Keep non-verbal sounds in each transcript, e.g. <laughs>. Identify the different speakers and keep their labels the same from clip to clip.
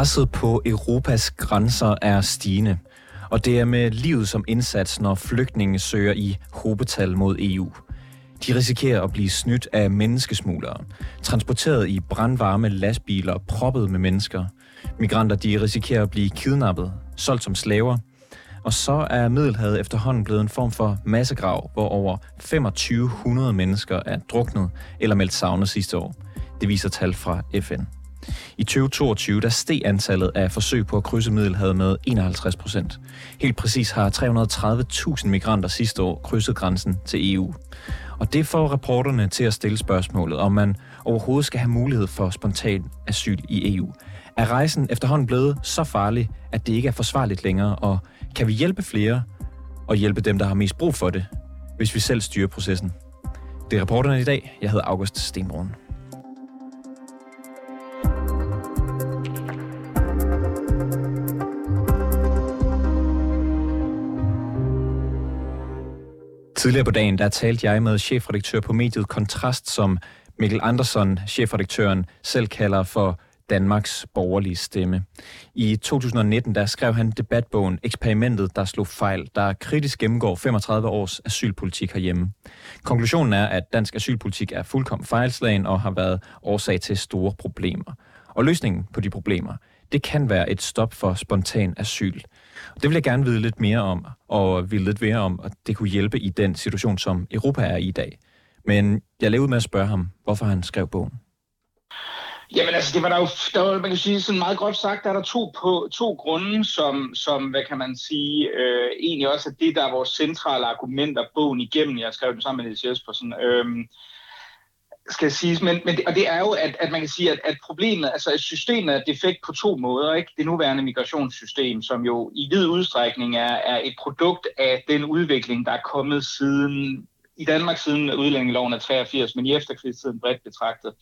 Speaker 1: Presset på Europas grænser er stigende, og det er med livet som indsats, når flygtninge søger i hobetal mod EU. De risikerer at blive snydt af menneskesmuglere, transporteret i brandvarme lastbiler proppet med mennesker. Migranter de risikerer at blive kidnappet, solgt som slaver, og så er Middelhavet efterhånden blevet en form for massegrav, hvor over 2500 mennesker er druknet eller meldt savnet sidste år. Det viser tal fra FN. I 2022 der steg antallet af forsøg på at krydse Middelhavet med 51 procent. Helt præcis har 330.000 migranter sidste år krydset grænsen til EU. Og det får reporterne til at stille spørgsmålet, om man overhovedet skal have mulighed for spontan asyl i EU. Er rejsen efterhånden blevet så farlig, at det ikke er forsvarligt længere, og kan vi hjælpe flere og hjælpe dem, der har mest brug for det, hvis vi selv styrer processen? Det er rapporterne i dag. Jeg hedder August Stenbrun. Tidligere på dagen, der talte jeg med chefredaktør på mediet Kontrast, som Mikkel Andersson, chefredaktøren, selv kalder for Danmarks borgerlige stemme. I 2019 der skrev han debatbogen Eksperimentet, der slog fejl, der kritisk gennemgår 35 års asylpolitik herhjemme. Konklusionen er, at dansk asylpolitik er fuldkommen fejlslagen og har været årsag til store problemer. Og løsningen på de problemer, det kan være et stop for spontan asyl. Det vil jeg gerne vide lidt mere om, og vide lidt mere om, at det kunne hjælpe i den situation, som Europa er i i dag. Men jeg lavede med at spørge ham, hvorfor han skrev bogen.
Speaker 2: Jamen altså, det var der jo, der var, man kan sige sådan meget godt sagt, der er der to, på, to grunde, som, som, hvad kan man sige, øh, egentlig også er det, der er vores centrale argumenter bogen igennem. Jeg skrev den sammen med Niels Jespersen. Øh, skal siges, men, men det, og det er jo, at, at man kan sige, at, at problemet, altså at systemet er defekt på to måder, ikke? Det nuværende migrationssystem, som jo i vid udstrækning er, er et produkt af den udvikling, der er kommet siden, i Danmark siden udlændingeloven af 83, men i efterkrigstiden bredt betragtet.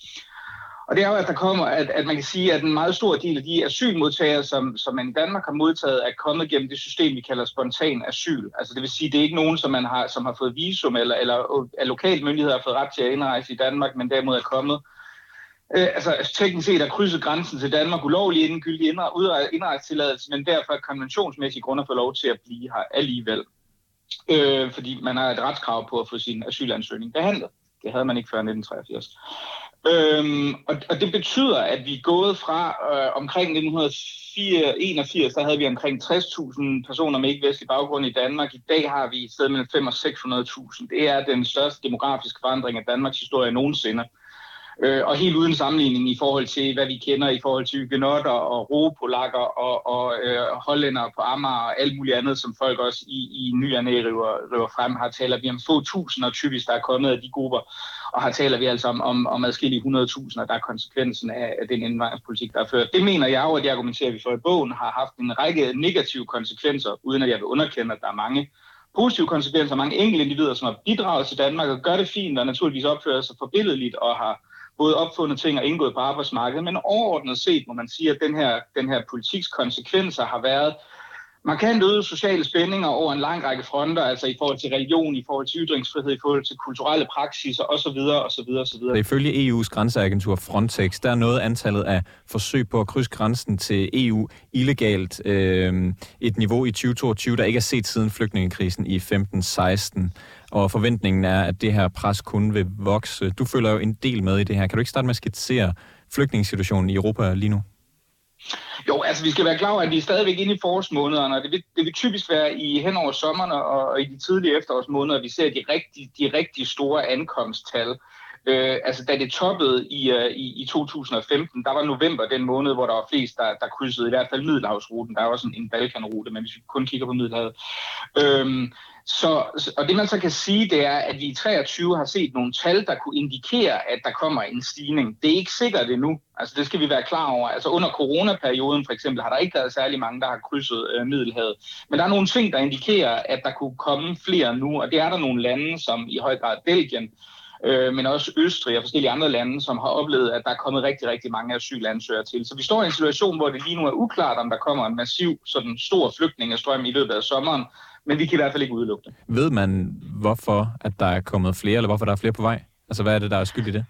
Speaker 2: Og det er jo, at der kommer, at, at man kan sige, at en meget stor del af de asylmodtagere, som, som man i Danmark har modtaget, er kommet gennem det system, vi kalder spontan asyl. Altså det vil sige, det er ikke nogen, som, man har, som har fået visum, eller, eller at lokale myndigheder har fået ret til at indrejse i Danmark, men derimod er kommet øh, altså teknisk set har krydset grænsen til Danmark ulovlig inden gyldig indrejsetilladelse, men derfor er konventionsmæssige grunde for lov til at blive her alligevel. Øh, fordi man har et retskrav på at få sin asylansøgning behandlet. Det havde man ikke før 1983. Øhm, og, og det betyder, at vi er gået fra øh, omkring 1981, der havde vi omkring 60.000 personer med ikke-vestlig baggrund i Danmark. I dag har vi et sted mellem 500 og 600.000. Det er den største demografiske forandring af Danmarks historie nogensinde. Øh, og helt uden sammenligning i forhold til, hvad vi kender i forhold til genotter og ropolakker og, og øh, hollænder på Amager og alt muligt andet, som folk også i, i ny og river, river frem. Har taler vi om få tusinder typisk, der er kommet af de grupper, og her taler vi altså om, om, om adskillige 100.000, der er konsekvensen af, af den indvandringspolitik, der er ført. Det mener jeg jo, at det argumenterer vi for i bogen, har haft en række negative konsekvenser, uden at jeg vil underkende, at der er mange positive konsekvenser, mange enkelte individer, som har bidraget til Danmark og gør det fint og naturligvis opfører sig forbilledeligt og har både opfundet ting og indgået på arbejdsmarkedet, men overordnet set må man sige, at den her, den her politiks konsekvenser har været markant øget sociale spændinger over en lang række fronter, altså i forhold til religion, i forhold til ytringsfrihed, i forhold til kulturelle praksiser osv. osv. osv.
Speaker 1: Ifølge EU's grænseagentur Frontex, der er noget antallet af forsøg på at krydse grænsen til EU illegalt øh, et niveau i 2022, der ikke er set siden flygtningekrisen i 15-16 og forventningen er, at det her pres kun vil vokse. Du følger jo en del med i det her. Kan du ikke starte med at skitsere flygtningssituationen i Europa lige nu?
Speaker 2: Jo, altså vi skal være klar over, at vi er stadigvæk inde i forårsmånederne, og det vil, det vil typisk være i hen over sommeren og, og i de tidlige efterårsmåneder, at vi ser de rigtig, de rigtig store ankomsttal. Øh, altså da det toppede i, øh, i, i 2015, der var november den måned, hvor der var flest, der, der krydsede i hvert fald Middelhavsruten. Der er også en, en Balkanrute, men hvis vi kun kigger på Middelhavet. Øh, så, og det man så kan sige, det er, at vi i 23 har set nogle tal, der kunne indikere, at der kommer en stigning. Det er ikke sikkert endnu. Altså det skal vi være klar over. Altså under coronaperioden for eksempel har der ikke været særlig mange, der har krydset øh, Middelhavet. Men der er nogle ting, der indikerer, at der kunne komme flere nu, og det er der nogle lande, som i høj grad Belgien, øh, men også Østrig og forskellige andre lande, som har oplevet, at der er kommet rigtig, rigtig mange asylansøgere til. Så vi står i en situation, hvor det lige nu er uklart, om der kommer en massiv, sådan stor flygtningestrøm i løbet af sommeren, men vi kan i hvert fald ikke udelukke det.
Speaker 1: Ved man, hvorfor at der er kommet flere, eller hvorfor der er flere på vej? Altså, hvad er det, der er skyld i det?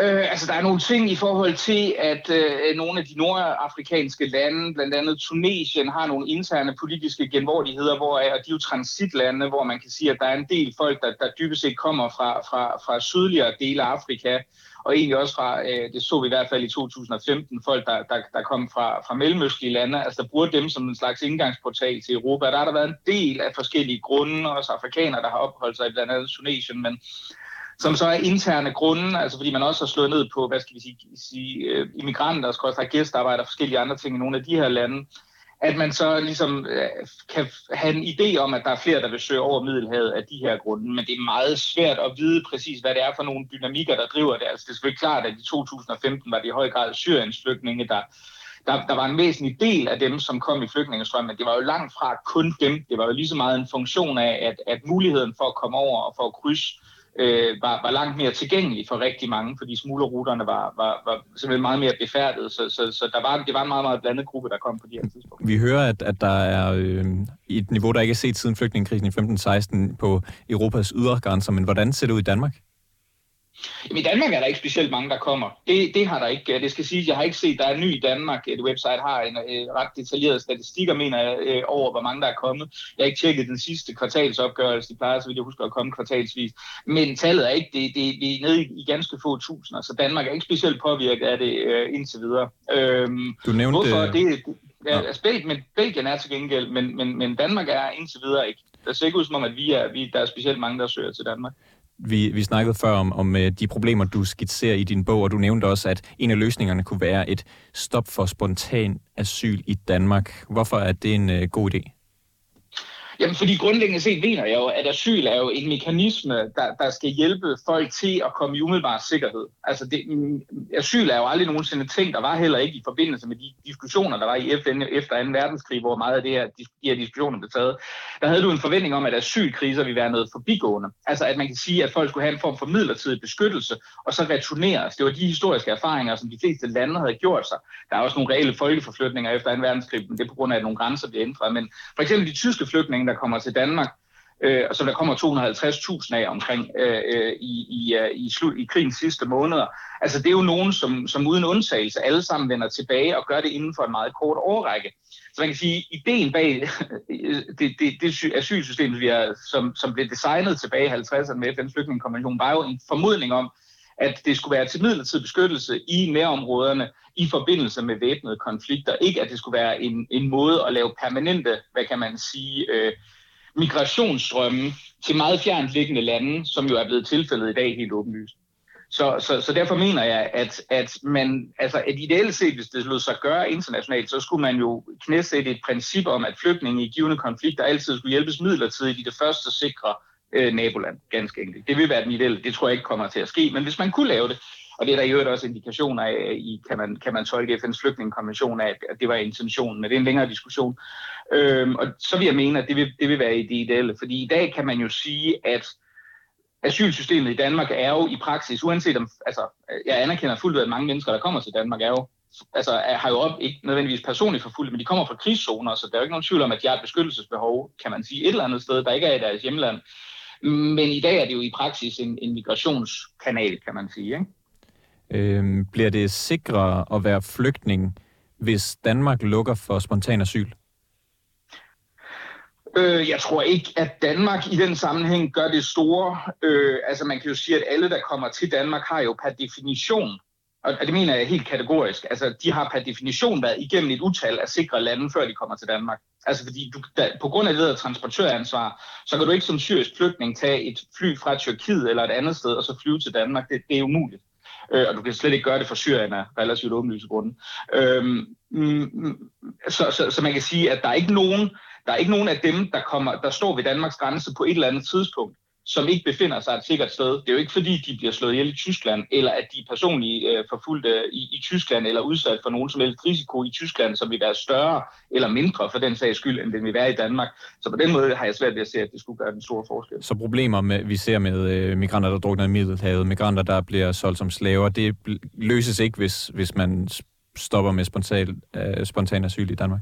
Speaker 2: Øh, altså, der er nogle ting i forhold til, at øh, nogle af de nordafrikanske lande, blandt andet Tunesien, har nogle interne politiske genvordigheder, hvor øh, og de er jo transitlande, hvor man kan sige, at der er en del folk, der, der dybest set kommer fra, fra, fra sydligere dele af Afrika, og egentlig også fra, øh, det så vi i hvert fald i 2015, folk, der, der, der kom fra, fra mellemøstlige lande, altså der bruger dem som en slags indgangsportal til Europa. Der har der været en del af forskellige grunde, også afrikanere, der har opholdt sig i blandt andet Tunesien, men som så er interne grunde, altså fordi man også har slået ned på, hvad skal vi sige, sige uh, immigranter, der gæstearbejder og forskellige andre ting i nogle af de her lande, at man så ligesom øh, kan have en idé om, at der er flere, der vil søge over Middelhavet af de her grunde, men det er meget svært at vide præcis, hvad det er for nogle dynamikker, der driver det. Altså det er selvfølgelig klart, at i 2015 var det i høj grad Syriens flygtninge, der, der, der var en væsentlig del af dem, som kom i flygtningestrømmen, men det var jo langt fra kun dem. Det var jo lige så meget en funktion af, at, at muligheden for at komme over og for at krydse øh, var, var langt mere tilgængelig for rigtig mange, fordi smuglerruterne var, var, var simpelthen meget mere befærdet, så, så, så der var, det var en meget, meget blandet gruppe, der kom på de her tidspunkter.
Speaker 1: Vi hører, at, at der er øh, et niveau, der ikke er set siden flygtningekrisen i 15-16 på Europas ydre grænser, men hvordan ser det ud i Danmark?
Speaker 2: Jamen, I Danmark er der ikke specielt mange, der kommer. Det, det har der ikke. Det skal sige, jeg har ikke set, der er ny i Danmark. Et website har en øh, ret detaljeret statistikker, mener jeg, øh, over, hvor mange der er kommet. Jeg har ikke tjekket den sidste kvartalsopgørelse. De plejer, så vidt jeg husker, at komme kvartalsvis. Men tallet er ikke, det, det, det er nede i, i ganske få tusinder, så Danmark er ikke specielt påvirket af det øh, indtil videre. Øhm,
Speaker 1: du nævnte...
Speaker 2: Hvorfor det... Ja, altså, Belgien, men Belgien er til gengæld, men, men, men Danmark er indtil videre ikke. Det ser ikke ud som om, at vi er, vi, der er specielt mange, der søger til Danmark.
Speaker 1: Vi, vi snakkede før om, om øh, de problemer, du skitserer i din bog, og du nævnte også, at en af løsningerne kunne være et stop for spontan asyl i Danmark. Hvorfor er det en øh, god idé?
Speaker 2: Jamen, fordi grundlæggende set mener jeg jo, at asyl er jo en mekanisme, der, der skal hjælpe folk til at komme i umiddelbar sikkerhed. Altså, det, mm, asyl er jo aldrig nogensinde ting, der var heller ikke i forbindelse med de diskussioner, der var i FN efter 2. verdenskrig, hvor meget af det her, de, de her diskussioner blev taget. Der havde du en forventning om, at asylkriser ville være noget forbigående. Altså, at man kan sige, at folk skulle have en form for midlertidig beskyttelse, og så returneres. Det var de historiske erfaringer, som de fleste lande havde gjort sig. Der er også nogle reelle folkeforflytninger efter 2. verdenskrig, men det er på grund af, at nogle grænser bliver ændret. Men for eksempel de tyske flygtninge, der kommer til Danmark, øh, så der kommer 250.000 af omkring øh, øh i, i, øh, i, slut, i krigens sidste måneder. Altså det er jo nogen, som, som uden undtagelse alle sammen vender tilbage og gør det inden for en meget kort årrække. Så man kan sige, ideen bag <laughs> det, det, det asylsystem, vi er, som, som blev designet tilbage i 50'erne med FN's flygtningekonvention, var jo en formodning om, at det skulle være til midlertidig beskyttelse i nærområderne i forbindelse med væbnede konflikter. Ikke at det skulle være en, en måde at lave permanente, hvad kan man sige, øh, migrationsstrømme til meget fjernt liggende lande, som jo er blevet tilfældet i dag helt åbenlyst. Så, så, så derfor mener jeg, at, at man, altså et ideelt set, hvis det lød sig gøre internationalt, så skulle man jo knæsætte et princip om, at flygtninge i givende konflikter altid skulle hjælpes midlertidigt i det første sikre øh, naboland, ganske enkelt. Det vil være den ideelle. Det tror jeg ikke kommer til at ske, men hvis man kunne lave det, og det er der i øvrigt også indikationer af, øh, i, kan man, kan man tolke FN's flygtningekonvention af, at det var intentionen, men det er en længere diskussion. Øhm, og så vil jeg mene, at det vil, det vil være det ideelle, fordi i dag kan man jo sige, at asylsystemet i Danmark er jo i praksis, uanset om, altså, jeg anerkender fuldt ud, at mange mennesker, der kommer til Danmark, er jo altså, har jo op, ikke nødvendigvis personligt forfulgt, men de kommer fra krigszoner, så der er jo ikke nogen tvivl om, at de har et beskyttelsesbehov, kan man sige, et eller andet sted, der ikke er i deres hjemland. Men i dag er det jo i praksis en, en migrationskanal, kan man sige. Ikke?
Speaker 1: Øh, bliver det sikrere at være flygtning, hvis Danmark lukker for spontan asyl?
Speaker 2: Øh, jeg tror ikke, at Danmark i den sammenhæng gør det store. Øh, altså man kan jo sige, at alle, der kommer til Danmark, har jo per definition, og det mener jeg helt kategorisk, altså de har per definition været igennem et utal af sikre lande, før de kommer til Danmark. Altså fordi du, da, på grund af det der transportøransvar, så kan du ikke som syrisk flygtning tage et fly fra Tyrkiet eller et andet sted, og så flyve til Danmark. Det, det er umuligt øh, og du kan slet ikke gøre det for Syrien af relativt åbenlyse grunde. Øhm, mm, mm, så, så, så man kan sige, at der er ikke nogen, der er ikke nogen af dem, der, kommer, der står ved Danmarks grænse på et eller andet tidspunkt, som ikke befinder sig et sikkert sted. Det er jo ikke fordi, de bliver slået ihjel i Tyskland, eller at de er personligt øh, forfulgte øh, i, i Tyskland, eller udsat for nogen som helst risiko i Tyskland, som vil være større eller mindre for den sags skyld, end den vil være i Danmark. Så på den måde har jeg svært ved at se, at det skulle gøre den store forskel.
Speaker 1: Så problemer, med, vi ser med øh, migranter, der drukner i Middelhavet, migranter, der bliver solgt som slaver, det løses ikke, hvis, hvis man stopper med spontan, øh, spontan asyl i Danmark?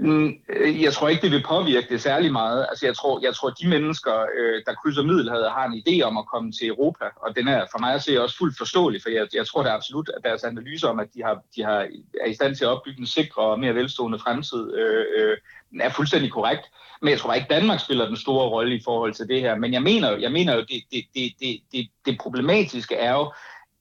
Speaker 2: Mm, øh, jeg tror ikke, det vil påvirke det særlig meget. Altså, jeg tror, jeg tror de mennesker, øh, der krydser Middelhavet, har en idé om at komme til Europa, og den er for mig at se også fuldt forståelig, for jeg, jeg tror er absolut, at deres analyse om, at de, har, de har, er i stand til at opbygge en sikre og mere velstående fremtid, øh, øh, er fuldstændig korrekt. Men jeg tror ikke, Danmark spiller den store rolle i forhold til det her. Men jeg mener, jeg mener jo, det, det, det, det, det, det problematiske er jo,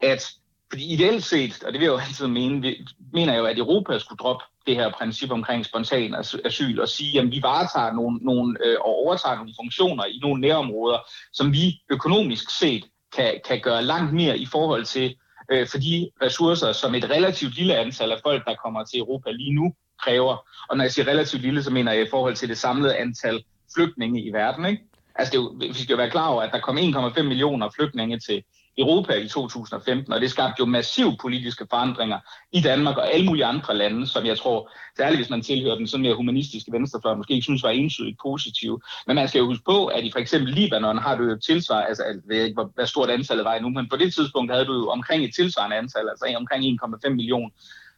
Speaker 2: at fordi ideelt set, og det vil jeg jo altid mene, mener jeg jo, at Europa skulle droppe det her princip omkring spontan asyl og sige, at vi varetager nogle, nogle, øh, og overtager nogle funktioner i nogle nærområder, som vi økonomisk set kan, kan gøre langt mere i forhold til øh, for de ressourcer, som et relativt lille antal af folk, der kommer til Europa lige nu, kræver. Og når jeg siger relativt lille, så mener jeg i forhold til det samlede antal flygtninge i verden. Ikke? Altså det er jo, vi skal jo være klar over, at der kom 1,5 millioner flygtninge til, Europa i 2015, og det skabte jo massive politiske forandringer i Danmark og alle mulige andre lande, som jeg tror, særligt hvis man tilhører den sådan mere humanistiske venstrefløj, måske ikke synes var entydigt positive. Men man skal jo huske på, at i for eksempel Libanon har du jo et tilsvar, altså jeg ved ikke, hvor, hvad stort antallet var endnu, men på det tidspunkt havde du jo omkring et tilsvarende antal, altså omkring 1,5 millioner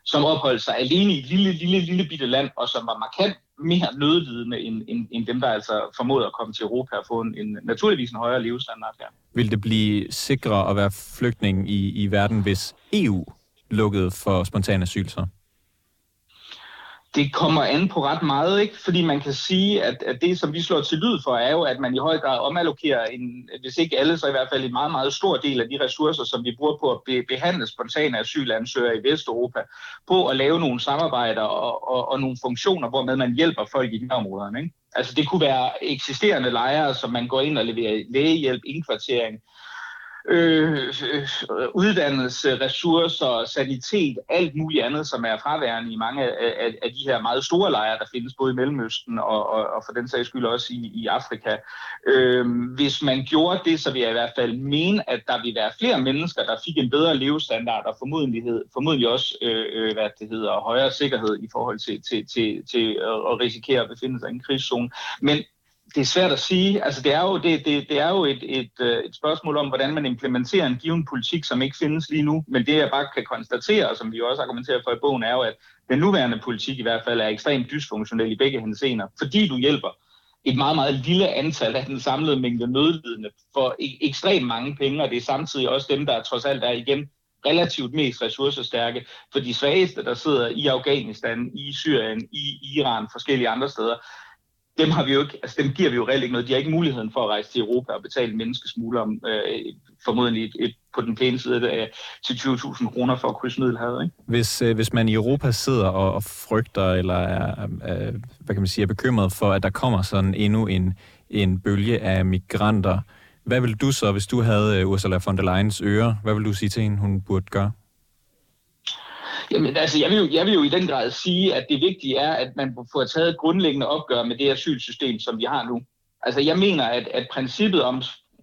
Speaker 2: som opholdt sig alene i et lille, lille, lille bitte land, og som var markant mere nødlidende end, end, end dem, der altså formoder at komme til Europa og få en, en naturligvis en højere levestandard her.
Speaker 1: Vil det blive sikrere at være flygtning i, i verden, hvis EU lukkede for spontan asyl så?
Speaker 2: Det kommer an på ret meget, ikke? fordi man kan sige, at, at det, som vi slår til lyd for, er jo, at man i høj grad omallokerer, en, hvis ikke alle, så i hvert fald en meget, meget stor del af de ressourcer, som vi bruger på at be, behandle spontane asylansøgere i Vesteuropa, på at lave nogle samarbejder og, og, og nogle funktioner, hvor man hjælper folk i de områderne. Ikke? Altså det kunne være eksisterende lejre, som man går ind og leverer lægehjælp, indkvartering, øh, øh uddannelse, øh, ressourcer, sanitet, alt muligt andet, som er fraværende i mange af, af, af de her meget store lejre, der findes både i Mellemøsten og, og, og for den sags skyld også i, i Afrika. Øh, hvis man gjorde det, så vil jeg i hvert fald mene, at der vil være flere mennesker, der fik en bedre levestandard og formodentlig, formodentlig også øh, øh, hvad det hedder, højere sikkerhed i forhold til, til, til, til at risikere at befinde sig i en krigszone. Men det er svært at sige. Altså, det er jo, det, det, det er jo et, et, øh, et spørgsmål om, hvordan man implementerer en given politik, som ikke findes lige nu. Men det, jeg bare kan konstatere, og som vi også argumenterer for i bogen, er jo, at den nuværende politik i hvert fald er ekstremt dysfunktionel i begge henseender, fordi du hjælper et meget, meget lille antal af den samlede mængde nødlidende for e, ekstremt mange penge, og det er samtidig også dem, der trods alt er igen relativt mest ressourcestærke, for de svageste, der sidder i Afghanistan, i Syrien, i Iran, forskellige andre steder, dem, har vi jo ikke, altså dem giver vi jo reelt ikke noget. De har ikke muligheden for at rejse til Europa og betale menneskesmugler om, øh, formodentlig et, et, på den pæne side af, til 20.000 kroner for at krydse Middelhavet. Ikke?
Speaker 1: Hvis, øh, hvis man i Europa sidder og, og frygter, eller er, øh, hvad kan man sige, er bekymret for, at der kommer sådan endnu en, en bølge af migranter, hvad vil du så, hvis du havde øh, Ursula von der Leyens øre, hvad vil du sige til hende, hun burde gøre?
Speaker 2: Jamen, altså, jeg vil, jo, jeg vil jo i den grad sige, at det vigtige er, at man får taget et grundlæggende opgør med det asylsystem, som vi har nu. Altså, jeg mener, at, at princippet om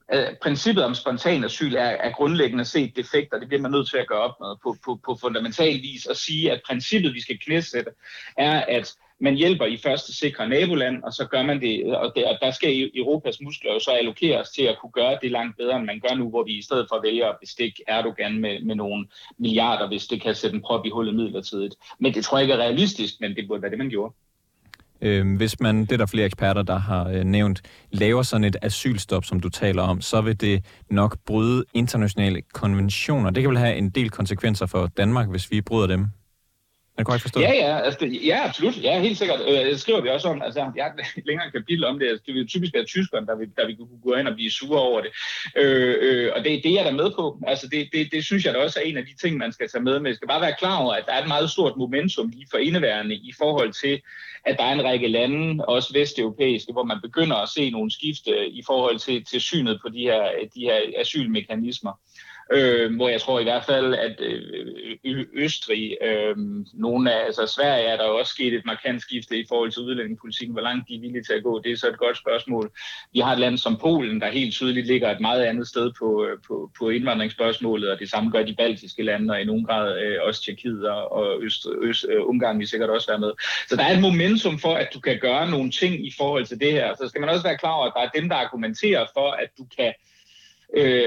Speaker 2: at princippet om spontan asyl er, er grundlæggende set defekt, og det bliver man nødt til at gøre op med på, på, på fundamental vis, og sige, at princippet, vi skal knæsætte, er, at man hjælper i første sikre naboland, og så gør man det, og, det, og der skal e- Europas muskler jo så allokeres til at kunne gøre det langt bedre, end man gør nu, hvor vi i stedet for vælger at bestikke Erdogan med, med nogle milliarder, hvis det kan sætte en prop i hullet midlertidigt. Men det tror jeg ikke er realistisk, men det burde være det, man gjorde.
Speaker 1: Øh, hvis man, det er der flere eksperter, der har øh, nævnt, laver sådan et asylstop, som du taler om, så vil det nok bryde internationale konventioner. Det kan vel have en del konsekvenser for Danmark, hvis vi bryder dem. Jeg kan ikke forstå
Speaker 2: Ja, ja, altså, det, ja, absolut. Ja, helt sikkert. Øh, det skriver vi også om. Altså, jeg har et <laughs> længere kapitel om det. Altså, det vil typisk være tyskerne, der vil, der vil kunne gå ind og blive sure over det. Øh, øh, og det, det er jeg da med på. Altså, det, det, det synes jeg da også er en af de ting, man skal tage med. Men jeg skal bare være klar over, at der er et meget stort momentum lige for indeværende i forhold til, at der er en række lande, også vesteuropæiske, hvor man begynder at se nogle skifte i forhold til, til synet på de her, de her asylmekanismer øh, hvor jeg tror i hvert fald, at øh, Østrig, øh, nogle af, altså Sverige er der også sket et markant skifte i forhold til udlændingepolitikken. Hvor langt de er villige til at gå, det er så et godt spørgsmål. Vi har et land som Polen, der helt tydeligt ligger et meget andet sted på, øh, på, på indvandringsspørgsmålet, og det samme gør de baltiske lande, og i nogen grad øh, også Tjekkiet og Øst, Øst, øh, Ungarn vil sikkert også være med. Så der er et momentum for, at du kan gøre nogle ting i forhold til det her. Så skal man også være klar over, at der er dem, der argumenterer for, at du kan øh,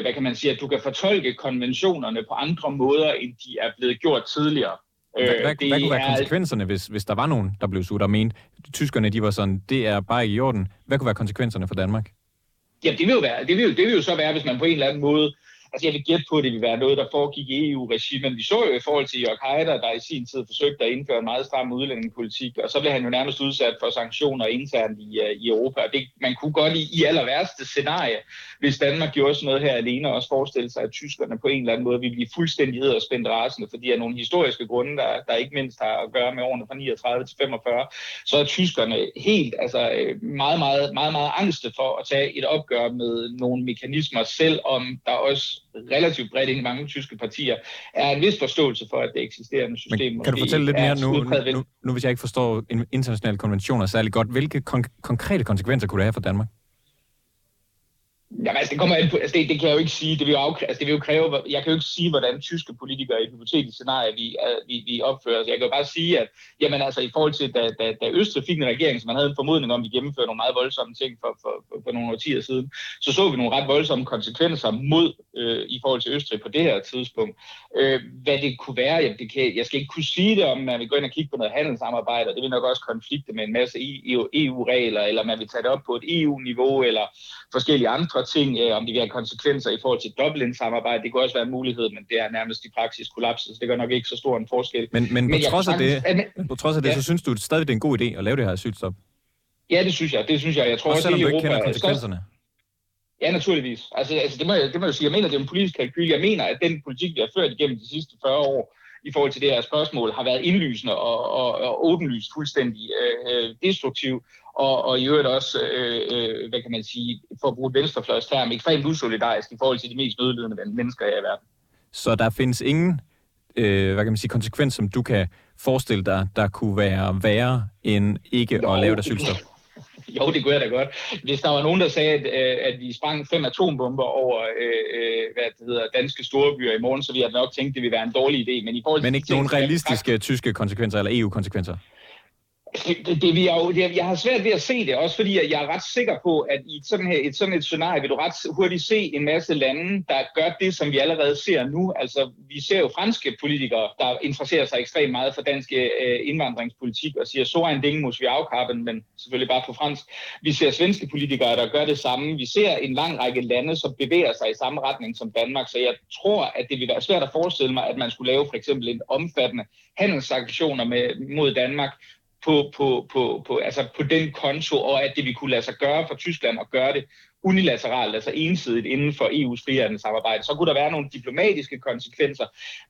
Speaker 2: hvad kan man sige, at du kan fortolke konventionerne på andre måder, end de er blevet gjort tidligere.
Speaker 1: Hvad, hvad, hvad kunne være konsekvenserne, hvis, hvis der var nogen, der blev surt og mente, tyskerne de var sådan, det er bare ikke i orden. Hvad kunne være konsekvenserne for Danmark?
Speaker 2: Jamen, det vil jo, være, det vil, det vil jo så være, hvis man på en eller anden måde Altså jeg vil gætte på, at det vil være noget, der foregik i EU-regi, men vi så jo i forhold til Jörg Haider, der i sin tid forsøgte at indføre en meget stram udlændingepolitik, og så blev han jo nærmest udsat for sanktioner internt i, øh, i Europa. det, man kunne godt i, i aller værste scenarie, hvis Danmark gjorde sådan noget her alene, også forestille sig, at tyskerne på en eller anden måde ville blive fuldstændig spændt rasende, fordi af nogle historiske grunde, der, der ikke mindst har at gøre med årene fra 39 til 45, så er tyskerne helt, altså øh, meget, meget, meget, meget angste for at tage et opgør med nogle mekanismer, selv om der også relativt bredt ind i mange tyske partier, er en vis forståelse for, at det eksisterende system...
Speaker 1: Men kan du fortælle lidt mere nu, nu, nu, hvis jeg ikke forstår internationale konventioner særlig godt, hvilke kon- konkrete konsekvenser kunne det have for Danmark?
Speaker 2: Jamen, altså, det kommer på, altså, det, det, kan jeg jo ikke sige. Det vil jo, altså, det vil jo kræve, jeg kan jo ikke sige, hvordan tyske politikere i et hypotetisk scenarie vi, øh, vi, vi opfører os. Jeg kan jo bare sige, at jamen, altså, i forhold til, da, da, da Østrig fik en regering, som man havde en formodning om, at vi gennemførte nogle meget voldsomme ting for, for, for, for nogle årtier siden, så så vi nogle ret voldsomme konsekvenser mod øh, i forhold til Østrig på det her tidspunkt. Øh, hvad det kunne være, jamen, det kan, jeg skal ikke kunne sige det, om man vil gå ind og kigge på noget handelssamarbejde, og det vil nok også konflikte med en masse e- e EU-regler, eller man vil tage det op på et EU-niveau, eller forskellige andre ting, øh, om det vil have konsekvenser i forhold til Dublin-samarbejde. Det kunne også være en mulighed, men det er nærmest i praksis kollapset, så det gør nok ikke så stor en forskel.
Speaker 1: Men, men, men på, trods af det, men, på trods af det, ja. så synes du stadig, det er en god idé at lave det her asylstop?
Speaker 2: Ja, det synes jeg. Det synes jeg. Jeg tror
Speaker 1: også,
Speaker 2: også
Speaker 1: at du ikke kender konsekvenserne?
Speaker 2: Ja, naturligvis. Altså, altså det, må jeg, det må jeg sige. Jeg mener, det er en politisk kalkyl. Jeg mener, at den politik, vi har ført igennem de sidste 40 år, i forhold til det her spørgsmål, har været indlysende og, og, og åbenlyst fuldstændig øh, øh destruktiv, og, og i øvrigt også, øh, øh, hvad kan man sige, for at bruge et venstrefløjs term, ekstremt usolidarisk i forhold til de mest nødlidende mennesker i verden.
Speaker 1: Så der findes ingen øh, hvad kan man sige, konsekvens, som du kan forestille dig, der kunne være værre end ikke jo, at lave et asylstop? <laughs>
Speaker 2: Jo, det kunne jeg da godt. Hvis der var nogen, der sagde, at, øh, at vi sprang fem atombomber over øh, øh, hvad det hedder, danske storebyer i morgen, så ville jeg nok tænke, at det ville være en dårlig idé.
Speaker 1: Men, i forhold til Men ikke nogen realistiske tyske konsekvenser eller EU-konsekvenser?
Speaker 2: Det, det, vi er jo, det, jeg har svært ved at se det, også fordi jeg er ret sikker på, at i sådan, her, et sådan et scenarie vil du ret hurtigt se en masse lande, der gør det, som vi allerede ser nu. Altså, vi ser jo franske politikere, der interesserer sig ekstremt meget for dansk øh, indvandringspolitik og siger, så en ding mus vi afkappen, men selvfølgelig bare på fransk. Vi ser svenske politikere, der gør det samme. Vi ser en lang række lande, som bevæger sig i samme retning som Danmark, så jeg tror, at det vil være svært at forestille mig, at man skulle lave for eksempel en omfattende handelsaktioner med, mod Danmark, på, på, på, på, altså på den konto, og at det vi kunne lade sig gøre for Tyskland at gøre det unilateralt, altså ensidigt inden for EU's frihandelssamarbejde, så kunne der være nogle diplomatiske konsekvenser.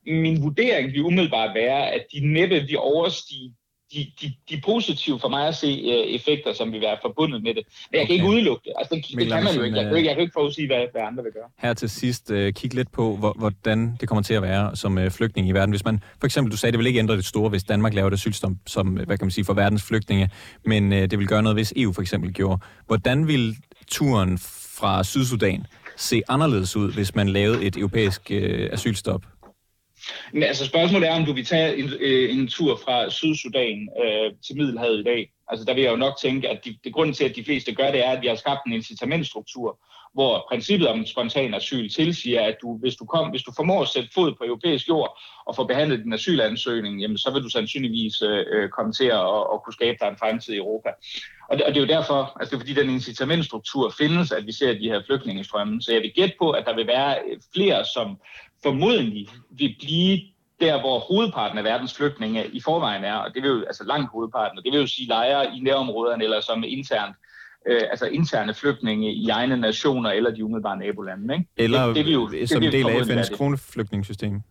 Speaker 2: Min vurdering vil umiddelbart være, at de næppe vil overstige de, de, de positive for mig at se uh, effekter, som vil være forbundet med det. Men jeg okay. kan ikke udelukke det. Altså, det, det kan man jo ikke. Jeg kan, ikke. jeg kan ikke forudsige, hvad, hvad andre vil gøre.
Speaker 1: Her til sidst, uh, kig lidt på, hvor, hvordan det kommer til at være som uh, flygtning i verden. Hvis man, for eksempel, du sagde, det vil ikke ændre det store, hvis Danmark laver et asylstom, som, hvad kan man sige, for verdens flygtninge, men uh, det vil gøre noget, hvis EU for eksempel gjorde. Hvordan vil turen fra Sydsudan se anderledes ud, hvis man lavede et europæisk uh, asylstop?
Speaker 2: Men altså spørgsmålet er, om du vil tage en, øh, en tur fra Sydsudan øh, til Middelhavet i dag. Altså der vil jeg jo nok tænke, at de, det grunden til, at de fleste gør det, er, at vi har skabt en incitamentstruktur, hvor princippet om spontan asyl tilsiger, at du, hvis, du kom, hvis du formår at sætte fod på europæisk jord og få behandlet din asylansøgning, jamen, så vil du sandsynligvis øh, komme til at, at kunne skabe dig en fremtid i Europa. Og det, og det er jo derfor, altså det er fordi den incitamentstruktur findes, at vi ser de her flygtningestrømme. Så jeg vil gætte på, at der vil være flere, som formodentlig vil blive der, hvor hovedparten af verdens flygtninge i forvejen er, og det vil jo, altså langt hovedparten, og det vil jo sige lejre i nærområderne, eller som internt, øh, altså interne flygtninge i egne nationer, eller de umiddelbare nabolande. Ikke?
Speaker 1: Eller det, det vil jo, som det del af FN's kvoteflygtningssystem.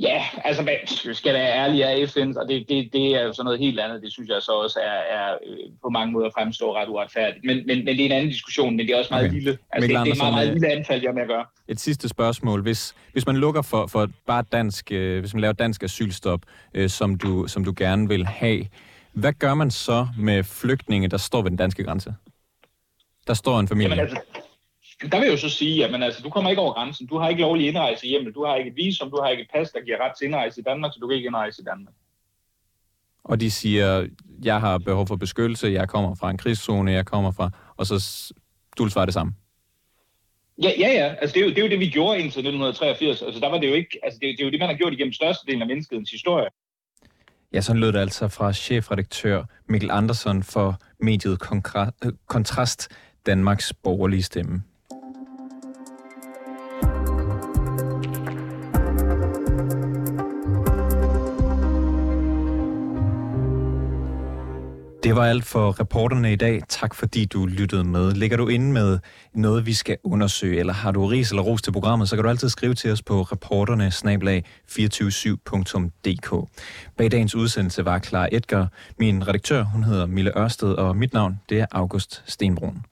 Speaker 2: Ja, altså man skal være ærlig af FN, og det, det, det er jo sådan noget helt andet. Det synes jeg så også er, er øh, på mange måder fremstår ret uretfærdigt. Men, men, men det er en anden diskussion, men det er også meget okay. lille. Altså, det, det, er meget, meget lille anfald, jeg med at gøre.
Speaker 1: Et sidste spørgsmål. Hvis, hvis man lukker for, for bare dansk, øh, hvis man laver dansk asylstop, øh, som, du, som du gerne vil have, hvad gør man så med flygtninge, der står ved den danske grænse? Der står en familie. Jamen, altså,
Speaker 2: der vil jeg jo så sige, at altså, du kommer ikke over grænsen. Du har ikke lovlig indrejse hjemme. Du har ikke et visum. Du har ikke et pas, der giver ret til indrejse i Danmark, så du kan ikke indrejse i Danmark.
Speaker 1: Og de siger, jeg har behov for beskyttelse, jeg kommer fra en krigszone, jeg kommer fra... Og så du vil svare det samme?
Speaker 2: Ja, ja, ja. Altså, det, er jo, det er jo det, vi gjorde indtil 1983. Altså, der var det jo ikke... Altså, det, det er jo det, man har gjort igennem størstedelen af menneskets historie.
Speaker 1: Ja, sådan lød det altså fra chefredaktør Mikkel Andersen for mediet Kontrast, Danmarks borgerlige stemme. Det var alt for reporterne i dag. Tak fordi du lyttede med. Ligger du inde med noget, vi skal undersøge, eller har du ris eller ros til programmet, så kan du altid skrive til os på reporterne 247.dk. Bag dagens udsendelse var Clara Edgar. Min redaktør, hun hedder Mille Ørsted, og mit navn, det er August Stenbrun.